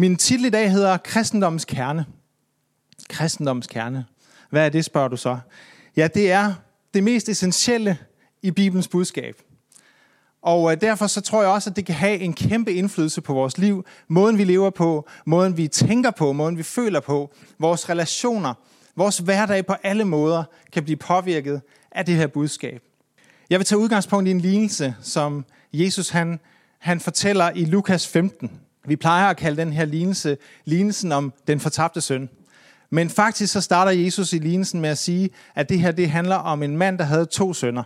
Min titel i dag hedder Kristendommens kerne. Kristendommens kerne. Hvad er det, spørger du så? Ja, det er det mest essentielle i Bibelens budskab. Og øh, derfor så tror jeg også, at det kan have en kæmpe indflydelse på vores liv, måden vi lever på, måden vi tænker på, måden vi føler på, vores relationer, vores hverdag på alle måder kan blive påvirket af det her budskab. Jeg vil tage udgangspunkt i en lignelse, som Jesus han, han fortæller i Lukas 15. Vi plejer at kalde den her lignelse lignelsen om den fortabte søn. Men faktisk så starter Jesus i lignelsen med at sige, at det her det handler om en mand, der havde to sønner.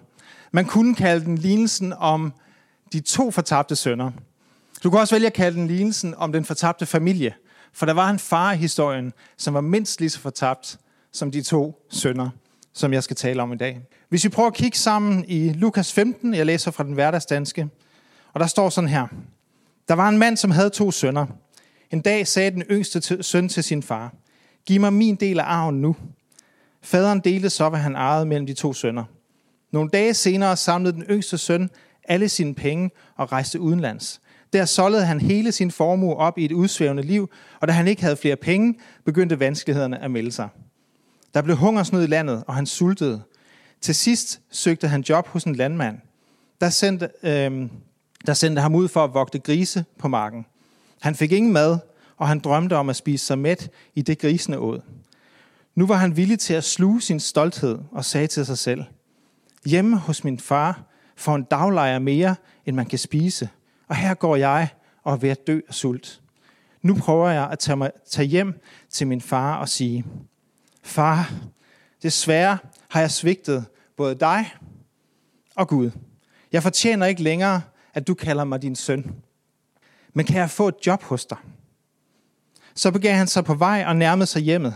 Man kunne kalde den lignelsen om de to fortabte sønner. Du kan også vælge at kalde den lignelsen om den fortabte familie. For der var en far i historien, som var mindst lige så fortabt som de to sønner, som jeg skal tale om i dag. Hvis vi prøver at kigge sammen i Lukas 15, jeg læser fra den hverdagsdanske, og der står sådan her. Der var en mand, som havde to sønner. En dag sagde den yngste søn til sin far, Giv mig min del af arven nu. Faderen delte så, hvad han ejede mellem de to sønner. Nogle dage senere samlede den yngste søn alle sine penge og rejste udenlands. Der solgte han hele sin formue op i et udsvævende liv, og da han ikke havde flere penge, begyndte vanskelighederne at melde sig. Der blev hungersnød i landet, og han sultede. Til sidst søgte han job hos en landmand. Der sendte, øh, der sendte ham ud for at vogte grise på marken. Han fik ingen mad, og han drømte om at spise sig mæt i det grisene åd. Nu var han villig til at sluge sin stolthed og sagde til sig selv, Hjemme hos min far får en daglejer mere, end man kan spise, og her går jeg og er ved at dø af sult. Nu prøver jeg at tage, mig, tage hjem til min far og sige, Far, desværre har jeg svigtet både dig og Gud. Jeg fortjener ikke længere, at du kalder mig din søn. Men kan jeg få et job hos dig? Så begav han sig på vej og nærmede sig hjemmet.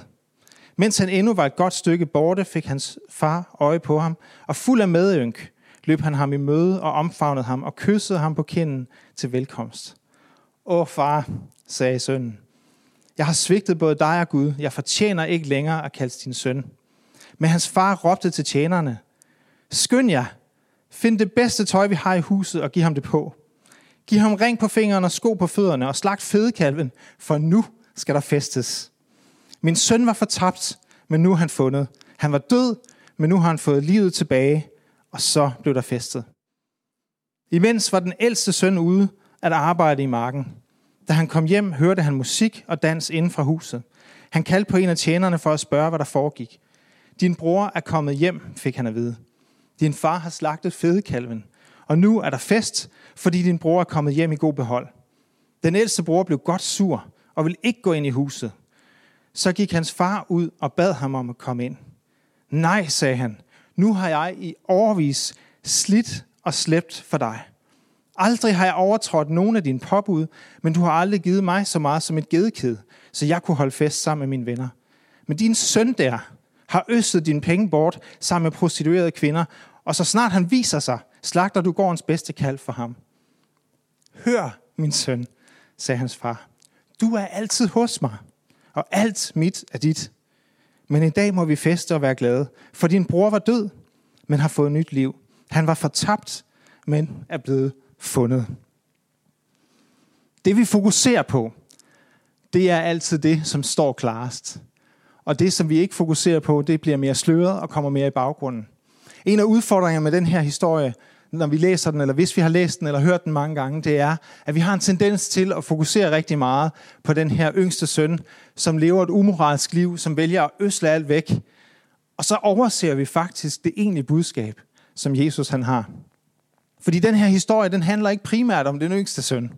Mens han endnu var et godt stykke borte, fik hans far øje på ham, og fuld af medynk løb han ham i møde og omfavnede ham og kyssede ham på kinden til velkomst. Åh far, sagde sønnen, jeg har svigtet både dig og Gud. Jeg fortjener ikke længere at kalde din søn. Men hans far råbte til tjenerne, Skynd jer, find det bedste tøj, vi har i huset, og giv ham det på. Giv ham ring på fingrene og sko på fødderne, og slagt fedekalven, for nu skal der festes. Min søn var fortabt, men nu er han fundet. Han var død, men nu har han fået livet tilbage, og så blev der festet. Imens var den ældste søn ude at arbejde i marken. Da han kom hjem, hørte han musik og dans inden fra huset. Han kaldte på en af tjenerne for at spørge, hvad der foregik. Din bror er kommet hjem, fik han at vide. Din far har slagtet fedekalven, og nu er der fest, fordi din bror er kommet hjem i god behold. Den ældste bror blev godt sur og ville ikke gå ind i huset. Så gik hans far ud og bad ham om at komme ind. Nej, sagde han, nu har jeg i overvis slidt og slæbt for dig. Aldrig har jeg overtrådt nogen af dine påbud, men du har aldrig givet mig så meget som et gedekid, så jeg kunne holde fest sammen med mine venner. Men din søn der har østet dine penge bort sammen med prostituerede kvinder, og så snart han viser sig, slagter du gårdens bedste kald for ham. Hør, min søn, sagde hans far. Du er altid hos mig, og alt mit er dit. Men i dag må vi feste og være glade, for din bror var død, men har fået nyt liv. Han var fortabt, men er blevet fundet. Det vi fokuserer på, det er altid det, som står klarest. Og det, som vi ikke fokuserer på, det bliver mere sløret og kommer mere i baggrunden. En af udfordringerne med den her historie, når vi læser den, eller hvis vi har læst den, eller hørt den mange gange, det er, at vi har en tendens til at fokusere rigtig meget på den her yngste søn, som lever et umoralsk liv, som vælger at øsle alt væk. Og så overser vi faktisk det egentlige budskab, som Jesus han har. Fordi den her historie, den handler ikke primært om den yngste søn.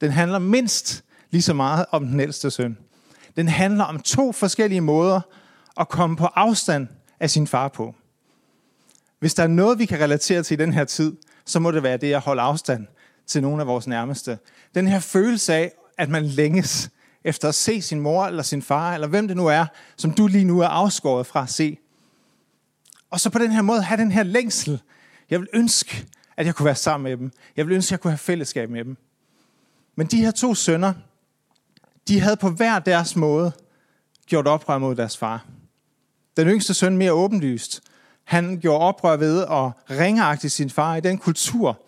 Den handler mindst lige så meget om den ældste søn. Den handler om to forskellige måder at komme på afstand af sin far på. Hvis der er noget, vi kan relatere til i den her tid, så må det være det at holde afstand til nogle af vores nærmeste. Den her følelse af, at man længes efter at se sin mor eller sin far, eller hvem det nu er, som du lige nu er afskåret fra at se. Og så på den her måde have den her længsel. Jeg vil ønske, at jeg kunne være sammen med dem. Jeg vil ønske, at jeg kunne have fællesskab med dem. Men de her to sønner, de havde på hver deres måde gjort oprør mod deres far. Den yngste søn mere åbenlyst. Han gjorde oprør ved at ringeagte sin far i den kultur.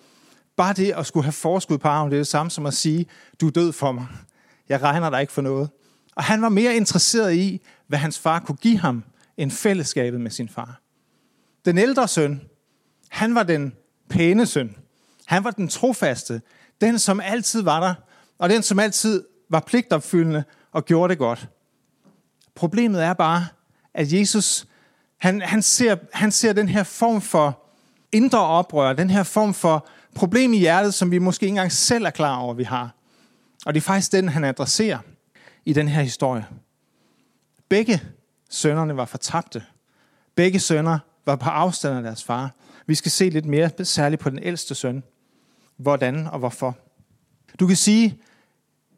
Bare det at skulle have forskud på arven, det er det samme som at sige, du er død for mig. Jeg regner dig ikke for noget. Og han var mere interesseret i, hvad hans far kunne give ham, end fællesskabet med sin far. Den ældre søn, han var den pæne søn. Han var den trofaste. Den, som altid var der, og den, som altid var pligtopfyldende og gjorde det godt. Problemet er bare, at Jesus, han, han, ser, han ser den her form for indre oprør, den her form for problem i hjertet, som vi måske ikke engang selv er klar over, vi har. Og det er faktisk den, han adresserer i den her historie. Begge sønnerne var fortabte. Begge sønner var på afstand af deres far. Vi skal se lidt mere, særligt på den ældste søn. Hvordan og hvorfor. Du kan sige,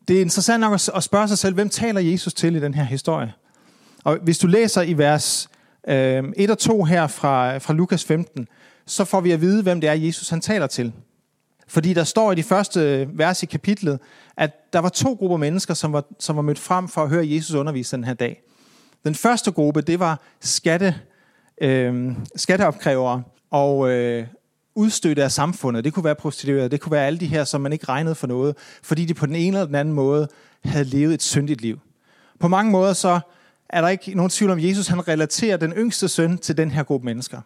det er interessant nok at spørge sig selv, hvem taler Jesus til i den her historie? Og hvis du læser i vers øh, 1 og 2 her fra, fra Lukas 15, så får vi at vide, hvem det er, Jesus han taler til. Fordi der står i de første øh, vers i kapitlet, at der var to grupper mennesker, som var, som var mødt frem for at høre Jesus undervise den her dag. Den første gruppe, det var skatte, øh, skatteopkrævere og øh, udstødte af samfundet. Det kunne være prostituerede, det kunne være alle de her, som man ikke regnede for noget, fordi de på den ene eller den anden måde havde levet et syndigt liv. På mange måder så er der ikke nogen tvivl om, at Jesus han relaterer den yngste søn til den her gruppe mennesker.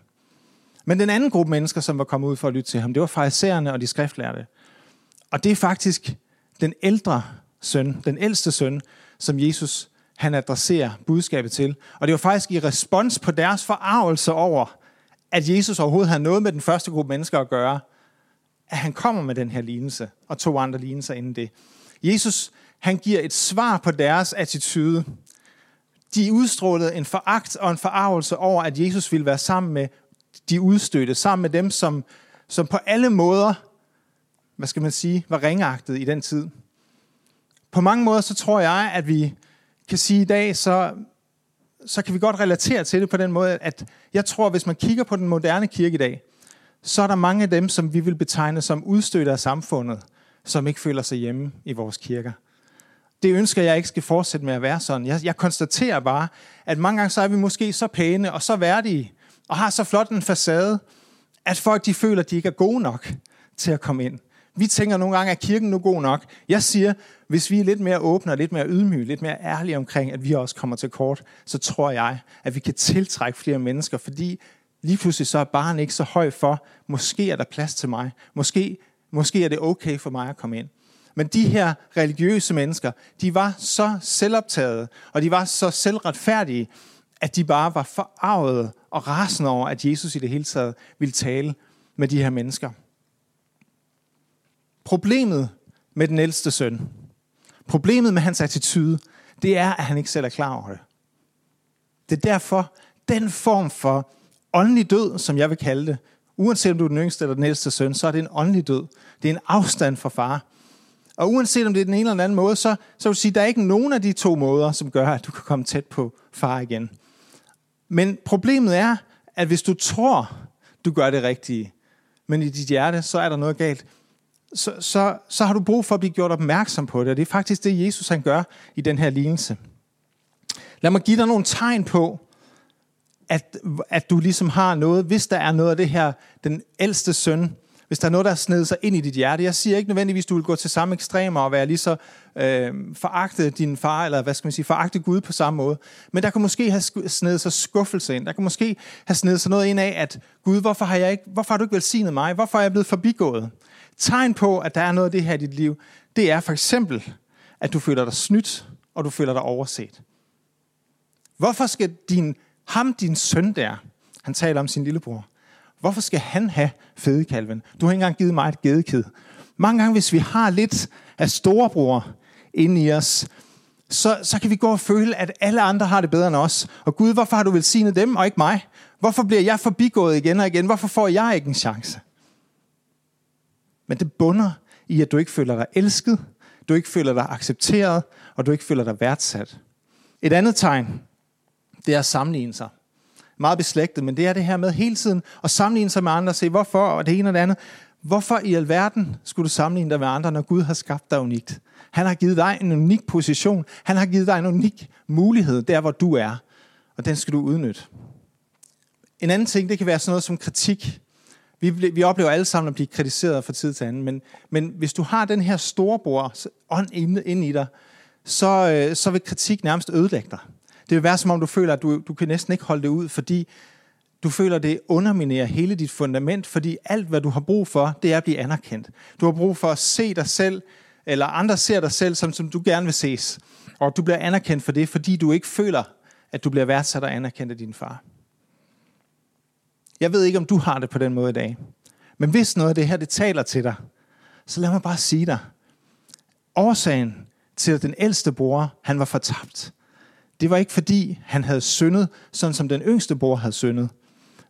Men den anden gruppe mennesker, som var kommet ud for at lytte til ham, det var farisæerne og de skriftlærte. Og det er faktisk den ældre søn, den ældste søn, som Jesus han adresserer budskabet til. Og det var faktisk i respons på deres forarvelse over, at Jesus overhovedet havde noget med den første gruppe mennesker at gøre, at han kommer med den her lignelse, og to andre lignelser inden det. Jesus, han giver et svar på deres attitude. De udstrålede en foragt og en forarvelse over, at Jesus ville være sammen med de udstødte, sammen med dem, som, som på alle måder, hvad skal man sige, var ringagtet i den tid. På mange måder, så tror jeg, at vi kan sige i dag, så, så kan vi godt relatere til det på den måde, at jeg tror, hvis man kigger på den moderne kirke i dag, så er der mange af dem, som vi vil betegne som udstødte af samfundet, som ikke føler sig hjemme i vores kirker. Det ønsker jeg ikke skal fortsætte med at være sådan. Jeg, jeg konstaterer bare, at mange gange så er vi måske så pæne og så værdige, og har så flot en facade, at folk de føler, at de ikke er gode nok til at komme ind. Vi tænker nogle gange, at kirken nu god nok. Jeg siger, hvis vi er lidt mere åbne og lidt mere ydmyge, lidt mere ærlige omkring, at vi også kommer til kort, så tror jeg, at vi kan tiltrække flere mennesker, fordi lige pludselig så er barn ikke så høj for, måske er der plads til mig. Måske, måske er det okay for mig at komme ind. Men de her religiøse mennesker, de var så selvoptaget, og de var så selvretfærdige, at de bare var forarvet og rasende over, at Jesus i det hele taget ville tale med de her mennesker. Problemet med den ældste søn, problemet med hans attitude, det er, at han ikke selv er klar over det. Det er derfor, den form for åndelig død, som jeg vil kalde det, uanset om du er den yngste eller den ældste søn, så er det en åndelig død. Det er en afstand fra far. Og uanset om det er den ene eller den anden måde, så, så vil sige, at der er ikke nogen af de to måder, som gør, at du kan komme tæt på far igen. Men problemet er, at hvis du tror, du gør det rigtige, men i dit hjerte, så er der noget galt, så, så, så har du brug for at blive gjort opmærksom på det. Og det er faktisk det, Jesus han gør i den her lignelse. Lad mig give dig nogle tegn på, at, at du ligesom har noget, hvis der er noget af det her, den ældste søn, hvis der er noget, der har snedet sig ind i dit hjerte. Jeg siger ikke nødvendigvis, at du vil gå til samme ekstremer og være lige så øh, foragte din far, eller hvad skal man sige, foragte Gud på samme måde. Men der kan måske have snedet sig skuffelse ind. Der kan måske have snedet sig noget ind af, at Gud, hvorfor har, jeg ikke, hvorfor har du ikke velsignet mig? Hvorfor er jeg blevet forbigået? Tegn på, at der er noget af det her i dit liv, det er for eksempel, at du føler dig snydt, og du føler dig overset. Hvorfor skal din, ham, din søn der, han taler om sin lillebror, Hvorfor skal han have fedekalven? Du har ikke engang givet mig et gedekid. Mange gange, hvis vi har lidt af storebror inde i os, så, så kan vi gå og føle, at alle andre har det bedre end os. Og Gud, hvorfor har du velsignet dem og ikke mig? Hvorfor bliver jeg forbigået igen og igen? Hvorfor får jeg ikke en chance? Men det bunder i, at du ikke føler dig elsket, du ikke føler dig accepteret, og du ikke føler dig værdsat. Et andet tegn, det er at sammenligne sig meget beslægtet, men det er det her med hele tiden at sammenligne sig med andre og se, hvorfor, og det ene og det andet. Hvorfor i alverden skulle du sammenligne dig med andre, når Gud har skabt dig unikt? Han har givet dig en unik position. Han har givet dig en unik mulighed, der hvor du er. Og den skal du udnytte. En anden ting, det kan være sådan noget som kritik. Vi, vi oplever alle sammen at blive kritiseret fra tid til anden, men, men hvis du har den her storebror ånd inde, inde i dig, så, øh, så vil kritik nærmest ødelægge dig. Det vil være som om, du føler, at du, du kan næsten ikke holde det ud, fordi du føler, det underminerer hele dit fundament, fordi alt, hvad du har brug for, det er at blive anerkendt. Du har brug for at se dig selv, eller andre ser dig selv, som, som du gerne vil ses. Og du bliver anerkendt for det, fordi du ikke føler, at du bliver værdsat og anerkendt af din far. Jeg ved ikke, om du har det på den måde i dag. Men hvis noget af det her, det taler til dig, så lad mig bare sige dig. Årsagen til, at den ældste bror, han var fortabt, det var ikke fordi, han havde syndet, sådan som den yngste bror havde syndet.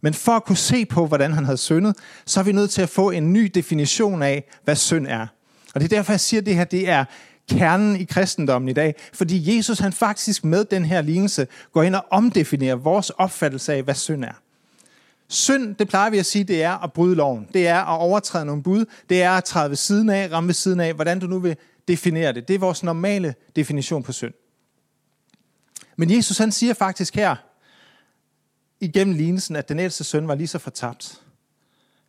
Men for at kunne se på, hvordan han havde syndet, så er vi nødt til at få en ny definition af, hvad synd er. Og det er derfor, jeg siger, at det her det er kernen i kristendommen i dag. Fordi Jesus han faktisk med den her lignelse går ind og omdefinerer vores opfattelse af, hvad synd er. Synd, det plejer vi at sige, det er at bryde loven. Det er at overtræde nogle bud. Det er at træde ved siden af, ramme ved siden af, hvordan du nu vil definere det. Det er vores normale definition på synd. Men Jesus han siger faktisk her, igennem lignelsen, at den ældste søn var lige så fortabt.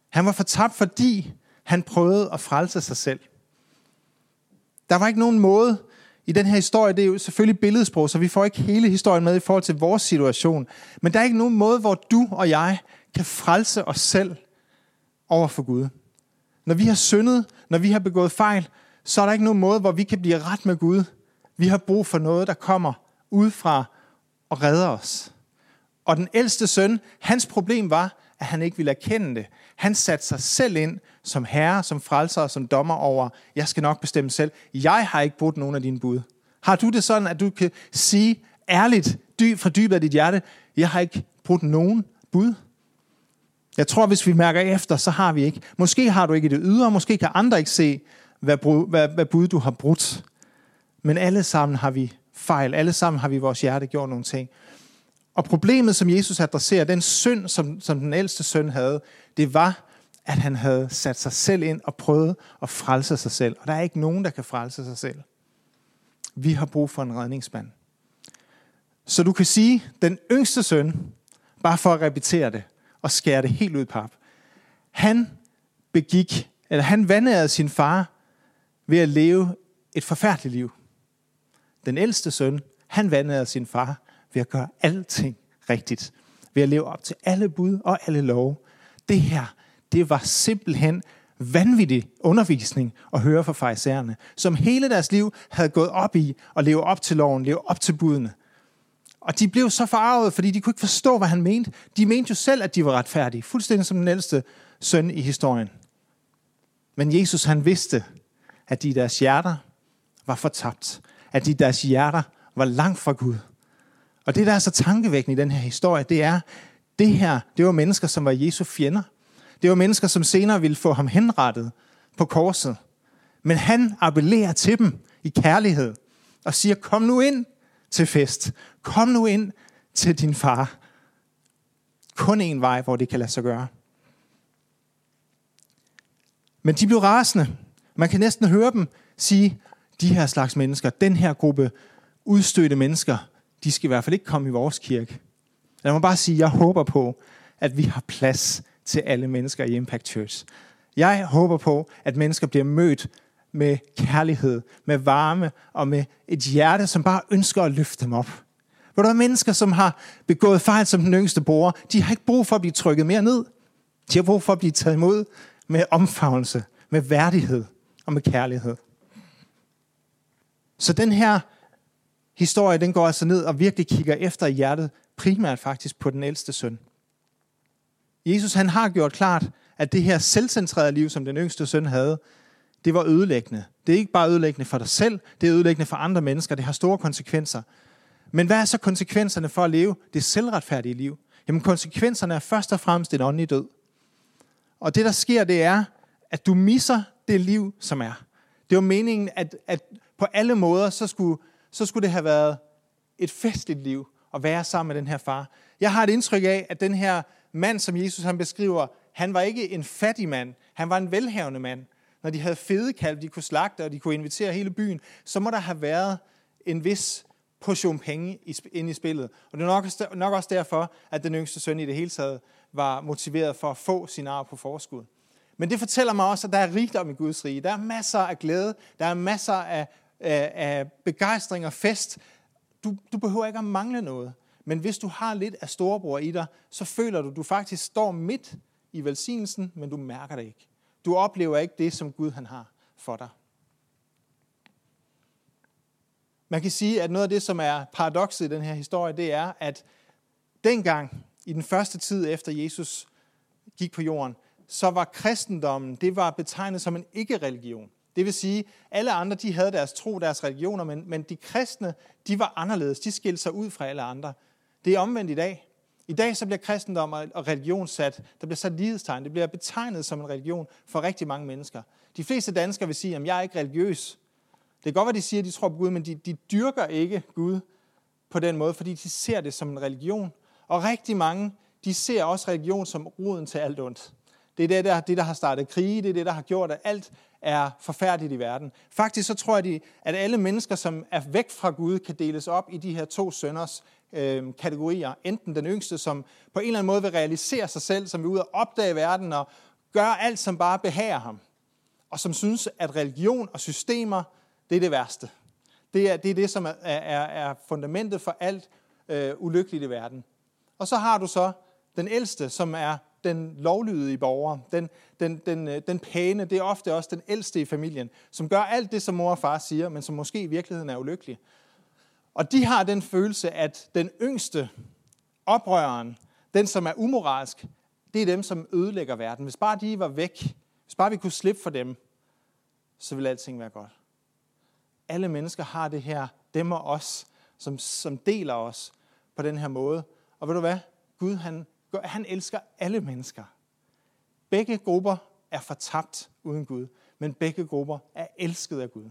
Han var fortabt, fordi han prøvede at frelse sig selv. Der var ikke nogen måde i den her historie, det er jo selvfølgelig billedsprog, så vi får ikke hele historien med i forhold til vores situation, men der er ikke nogen måde, hvor du og jeg kan frelse os selv over for Gud. Når vi har syndet, når vi har begået fejl, så er der ikke nogen måde, hvor vi kan blive ret med Gud. Vi har brug for noget, der kommer udefra og redder os. Og den ældste søn, hans problem var, at han ikke ville erkende det. Han satte sig selv ind som herre, som frelser og som dommer over, jeg skal nok bestemme selv. Jeg har ikke brudt nogen af dine bud. Har du det sådan, at du kan sige ærligt, dyb, fra dybet af dit hjerte, jeg har ikke brudt nogen bud? Jeg tror, hvis vi mærker efter, så har vi ikke. Måske har du ikke det ydre, måske kan andre ikke se, hvad, brud, hvad, hvad bud du har brudt. Men alle sammen har vi fejl. Alle sammen har vi i vores hjerte gjort nogle ting. Og problemet, som Jesus adresserer, den synd, som, som den ældste søn havde, det var, at han havde sat sig selv ind og prøvet at frelse sig selv. Og der er ikke nogen, der kan frelse sig selv. Vi har brug for en redningsmand. Så du kan sige, den yngste søn, bare for at repetere det og skære det helt ud pap, han begik, eller han vandrede sin far ved at leve et forfærdeligt liv. Den ældste søn, han vandrede sin far ved at gøre alting rigtigt. Ved at leve op til alle bud og alle love. Det her, det var simpelthen vanvittig undervisning at høre fra farisæerne, som hele deres liv havde gået op i at leve op til loven, leve op til budene. Og de blev så forarvet, fordi de kunne ikke forstå, hvad han mente. De mente jo selv, at de var retfærdige, fuldstændig som den ældste søn i historien. Men Jesus han vidste, at de i deres hjerter var fortabt. At de i deres hjerter var langt fra Gud. Og det, der er så tankevækkende i den her historie, det er, det her, det var mennesker, som var Jesu fjender. Det var mennesker, som senere ville få ham henrettet på korset. Men han appellerer til dem i kærlighed og siger, kom nu ind til fest. Kom nu ind til din far. Kun en vej, hvor det kan lade sig gøre. Men de blev rasende. Man kan næsten høre dem sige, de her slags mennesker, den her gruppe udstødte mennesker, de skal i hvert fald ikke komme i vores kirke. Lad mig bare sige, jeg håber på, at vi har plads til alle mennesker i Impact Church. Jeg håber på, at mennesker bliver mødt med kærlighed, med varme og med et hjerte, som bare ønsker at løfte dem op. Hvor der er mennesker, som har begået fejl som den yngste bror, de har ikke brug for at blive trykket mere ned. De har brug for at blive taget imod med omfavnelse, med værdighed og med kærlighed. Så den her historie, den går altså ned og virkelig kigger efter i hjertet, primært faktisk på den ældste søn. Jesus han har gjort klart, at det her selvcentrerede liv, som den yngste søn havde, det var ødelæggende. Det er ikke bare ødelæggende for dig selv, det er ødelæggende for andre mennesker, det har store konsekvenser. Men hvad er så konsekvenserne for at leve det selvretfærdige liv? Jamen konsekvenserne er først og fremmest en åndelig død. Og det der sker, det er, at du misser det liv, som er. Det var meningen, at, at på alle måder, så skulle så skulle det have været et festligt liv at være sammen med den her far. Jeg har et indtryk af, at den her mand, som Jesus han beskriver, han var ikke en fattig mand, han var en velhavende mand. Når de havde fede kalv, de kunne slagte, og de kunne invitere hele byen, så må der have været en vis portion penge ind i spillet. Og det er nok, nok også derfor, at den yngste søn i det hele taget var motiveret for at få sin arv på forskud. Men det fortæller mig også, at der er rigdom i Guds rige. Der er masser af glæde, der er masser af af, begejstring og fest. Du, du behøver ikke at mangle noget. Men hvis du har lidt af storebror i dig, så føler du, at du faktisk står midt i velsignelsen, men du mærker det ikke. Du oplever ikke det, som Gud han har for dig. Man kan sige, at noget af det, som er paradokset i den her historie, det er, at dengang, i den første tid efter Jesus gik på jorden, så var kristendommen, det var betegnet som en ikke-religion. Det vil sige, alle andre, de havde deres tro, deres religioner, men, men de kristne, de var anderledes. De skilte sig ud fra alle andre. Det er omvendt i dag. I dag så bliver kristendom og religion sat, der bliver sat lighedstegn. Det bliver betegnet som en religion for rigtig mange mennesker. De fleste danskere vil sige, at jeg er ikke religiøs. Det kan godt være, de siger, at de tror på Gud, men de, de dyrker ikke Gud på den måde, fordi de ser det som en religion. Og rigtig mange, de ser også religion som roden til alt ondt. Det er det der, det, der har startet krige, det er det, der har gjort, at alt er forfærdeligt i verden. Faktisk så tror jeg, at alle mennesker, som er væk fra Gud, kan deles op i de her to sønders øh, kategorier. Enten den yngste, som på en eller anden måde vil realisere sig selv, som vil ud og opdage verden og gøre alt, som bare behager ham. Og som synes, at religion og systemer, det er det værste. Det er det, er det som er, er, er fundamentet for alt øh, ulykkeligt i verden. Og så har du så den ældste, som er den lovlydige borger, den, den, den, øh, den pæne, det er ofte også den ældste i familien, som gør alt det, som mor og far siger, men som måske i virkeligheden er ulykkelig. Og de har den følelse, at den yngste, oprøreren, den som er umoralsk, det er dem, som ødelægger verden. Hvis bare de var væk, hvis bare vi kunne slippe for dem, så ville alting være godt. Alle mennesker har det her, dem og os, som, som deler os på den her måde. Og ved du hvad? Gud, han, han elsker alle mennesker. Begge grupper er fortabt uden Gud, men begge grupper er elsket af Gud.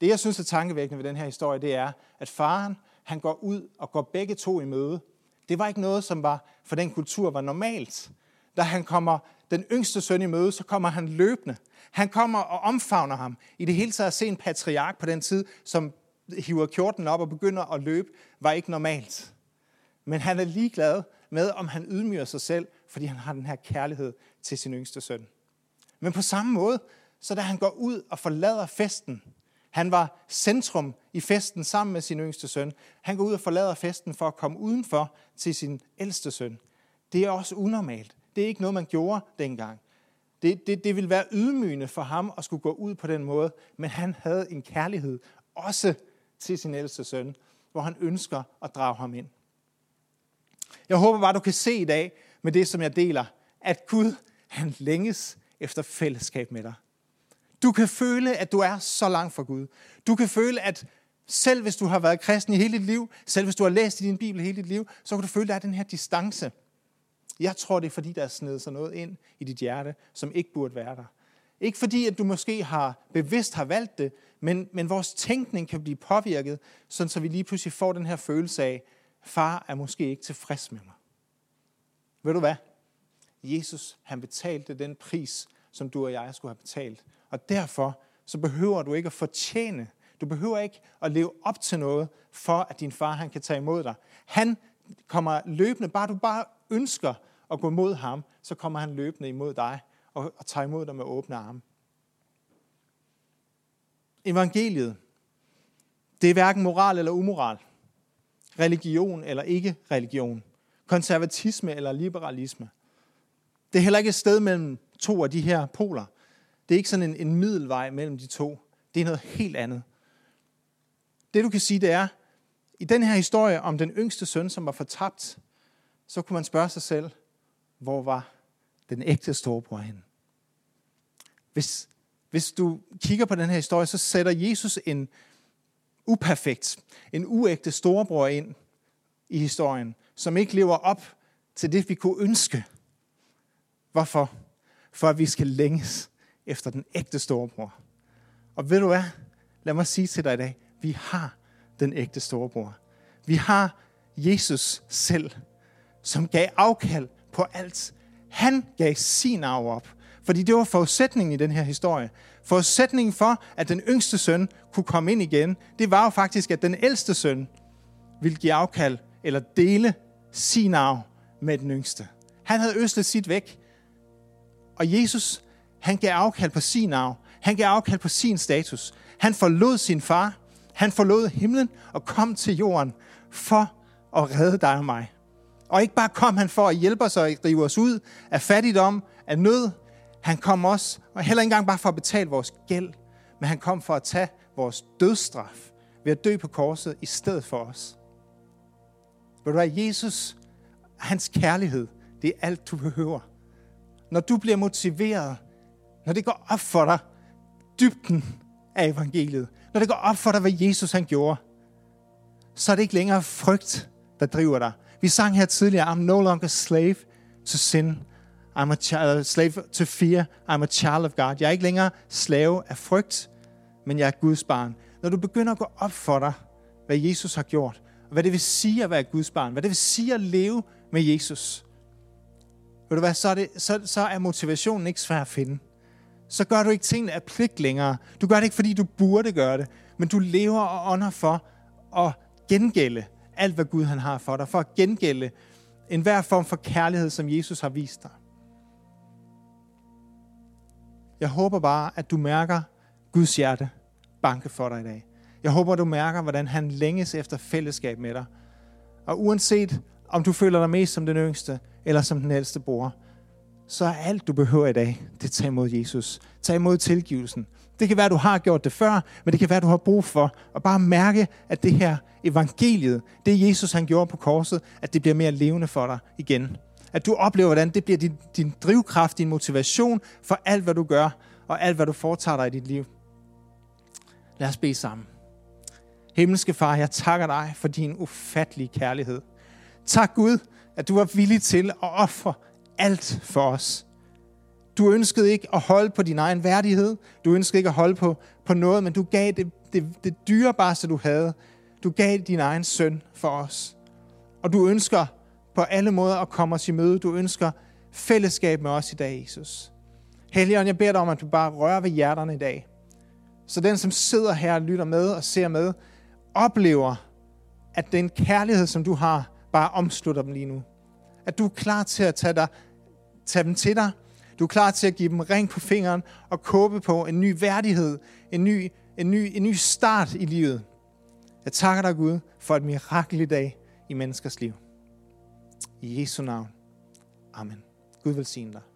Det, jeg synes er tankevækkende ved den her historie, det er, at faren han går ud og går begge to i møde. Det var ikke noget, som var for den kultur var normalt. Da han kommer den yngste søn i møde, så kommer han løbende. Han kommer og omfavner ham. I det hele taget at se en patriark på den tid, som hiver kjorten op og begynder at løbe, var ikke normalt. Men han er ligeglad med, om han ydmyger sig selv, fordi han har den her kærlighed til sin yngste søn. Men på samme måde, så da han går ud og forlader festen, han var centrum i festen sammen med sin yngste søn. Han går ud og forlader festen for at komme udenfor til sin ældste søn. Det er også unormalt. Det er ikke noget, man gjorde dengang. Det, det, det ville være ydmygende for ham at skulle gå ud på den måde, men han havde en kærlighed også til sin ældste søn, hvor han ønsker at drage ham ind. Jeg håber bare, du kan se i dag med det, som jeg deler, at Gud, han længes efter fællesskab med dig. Du kan føle, at du er så langt fra Gud. Du kan føle, at selv hvis du har været kristen i hele dit liv, selv hvis du har læst i din Bibel hele dit liv, så kan du føle, at der er den her distance. Jeg tror, det er fordi, der er snedet sig noget ind i dit hjerte, som ikke burde være der. Ikke fordi, at du måske har bevidst har valgt det, men, men vores tænkning kan blive påvirket, sådan så vi lige pludselig får den her følelse af, far er måske ikke tilfreds med mig. Ved du hvad? Jesus, han betalte den pris, som du og jeg skulle have betalt. Og derfor så behøver du ikke at fortjene, du behøver ikke at leve op til noget, for at din far han kan tage imod dig. Han kommer løbende, bare du bare ønsker at gå mod ham, så kommer han løbende imod dig og, og tager imod dig med åbne arme. Evangeliet, det er hverken moral eller umoral, religion eller ikke religion, konservatisme eller liberalisme. Det er heller ikke et sted mellem to af de her poler. Det er ikke sådan en, en middelvej mellem de to. Det er noget helt andet. Det du kan sige, det er, i den her historie om den yngste søn, som var fortabt, så kunne man spørge sig selv, hvor var den ægte storebror henne? Hvis, hvis du kigger på den her historie, så sætter Jesus en uperfekt, en uægte storebror ind i historien, som ikke lever op til det, vi kunne ønske. Hvorfor? For at vi skal længes efter den ægte storebror. Og ved du hvad? Lad mig sige til dig i dag, vi har den ægte storebror. Vi har Jesus selv, som gav afkald på alt. Han gav sin arv op. Fordi det var forudsætningen i den her historie. Forudsætningen for, at den yngste søn kunne komme ind igen, det var jo faktisk, at den ældste søn ville give afkald eller dele sin arv med den yngste. Han havde øslet sit væk. Og Jesus, han gav afkald på sin arv. Han gav afkald på sin status. Han forlod sin far. Han forlod himlen og kom til jorden for at redde dig og mig. Og ikke bare kom han for at hjælpe os og drive os ud af fattigdom, af nød. Han kom også, og heller ikke engang bare for at betale vores gæld, men han kom for at tage vores dødsstraf ved at dø på korset i stedet for os. Ved du hvad, Jesus, hans kærlighed, det er alt, du behøver. Når du bliver motiveret, når det går op for dig, dybden af evangeliet, når det går op for dig, hvad Jesus han gjorde, så er det ikke længere frygt, der driver dig. Vi sang her tidligere, I'm no longer slave to sin. I'm a child, slave to fear. I'm a child of God. Jeg er ikke længere slave af frygt, men jeg er Guds barn. Når du begynder at gå op for dig, hvad Jesus har gjort, og hvad det vil sige at være Guds barn, hvad det vil sige at leve med Jesus, ved du hvad, så er, det, så, så er motivationen ikke svær at finde. Så gør du ikke tingene af pligt længere. Du gør det ikke, fordi du burde gøre det, men du lever og ånder for at gengælde alt, hvad Gud han har for dig, for at gengælde enhver form for kærlighed, som Jesus har vist dig. Jeg håber bare, at du mærker Guds hjerte banke for dig i dag. Jeg håber, du mærker, hvordan han længes efter fællesskab med dig. Og uanset om du føler dig mest som den yngste, eller som den ældste bror, så er alt, du behøver i dag, det at tage imod Jesus. Tag imod tilgivelsen. Det kan være, du har gjort det før, men det kan være, du har brug for at bare mærke, at det her evangeliet, det Jesus han gjorde på korset, at det bliver mere levende for dig igen. At du oplever, hvordan det bliver din, din drivkraft, din motivation for alt, hvad du gør, og alt, hvad du foretager dig i dit liv. Lad os bede sammen. Himmelske Far, jeg takker dig for din ufattelige kærlighed. Tak Gud, at du var villig til at ofre alt for os. Du ønskede ikke at holde på din egen værdighed. Du ønskede ikke at holde på, på noget, men du gav det, det, det dyrebareste, du havde. Du gav din egen søn for os. Og du ønsker på alle måder at komme os i møde. Du ønsker fællesskab med os i dag, Jesus. Helligånd, jeg beder dig om, at du bare rører ved hjerterne i dag. Så den, som sidder her og lytter med og ser med, oplever, at den kærlighed, som du har, bare omslutter dem lige nu. At du er klar til at tage, dig, tage dem til dig. Du er klar til at give dem ring på fingeren og kåbe på en ny værdighed, en ny, en ny, en ny start i livet. Jeg takker dig, Gud, for et mirakel i dag i menneskers liv. I Jesu navn. Amen. Gud velsigne dig.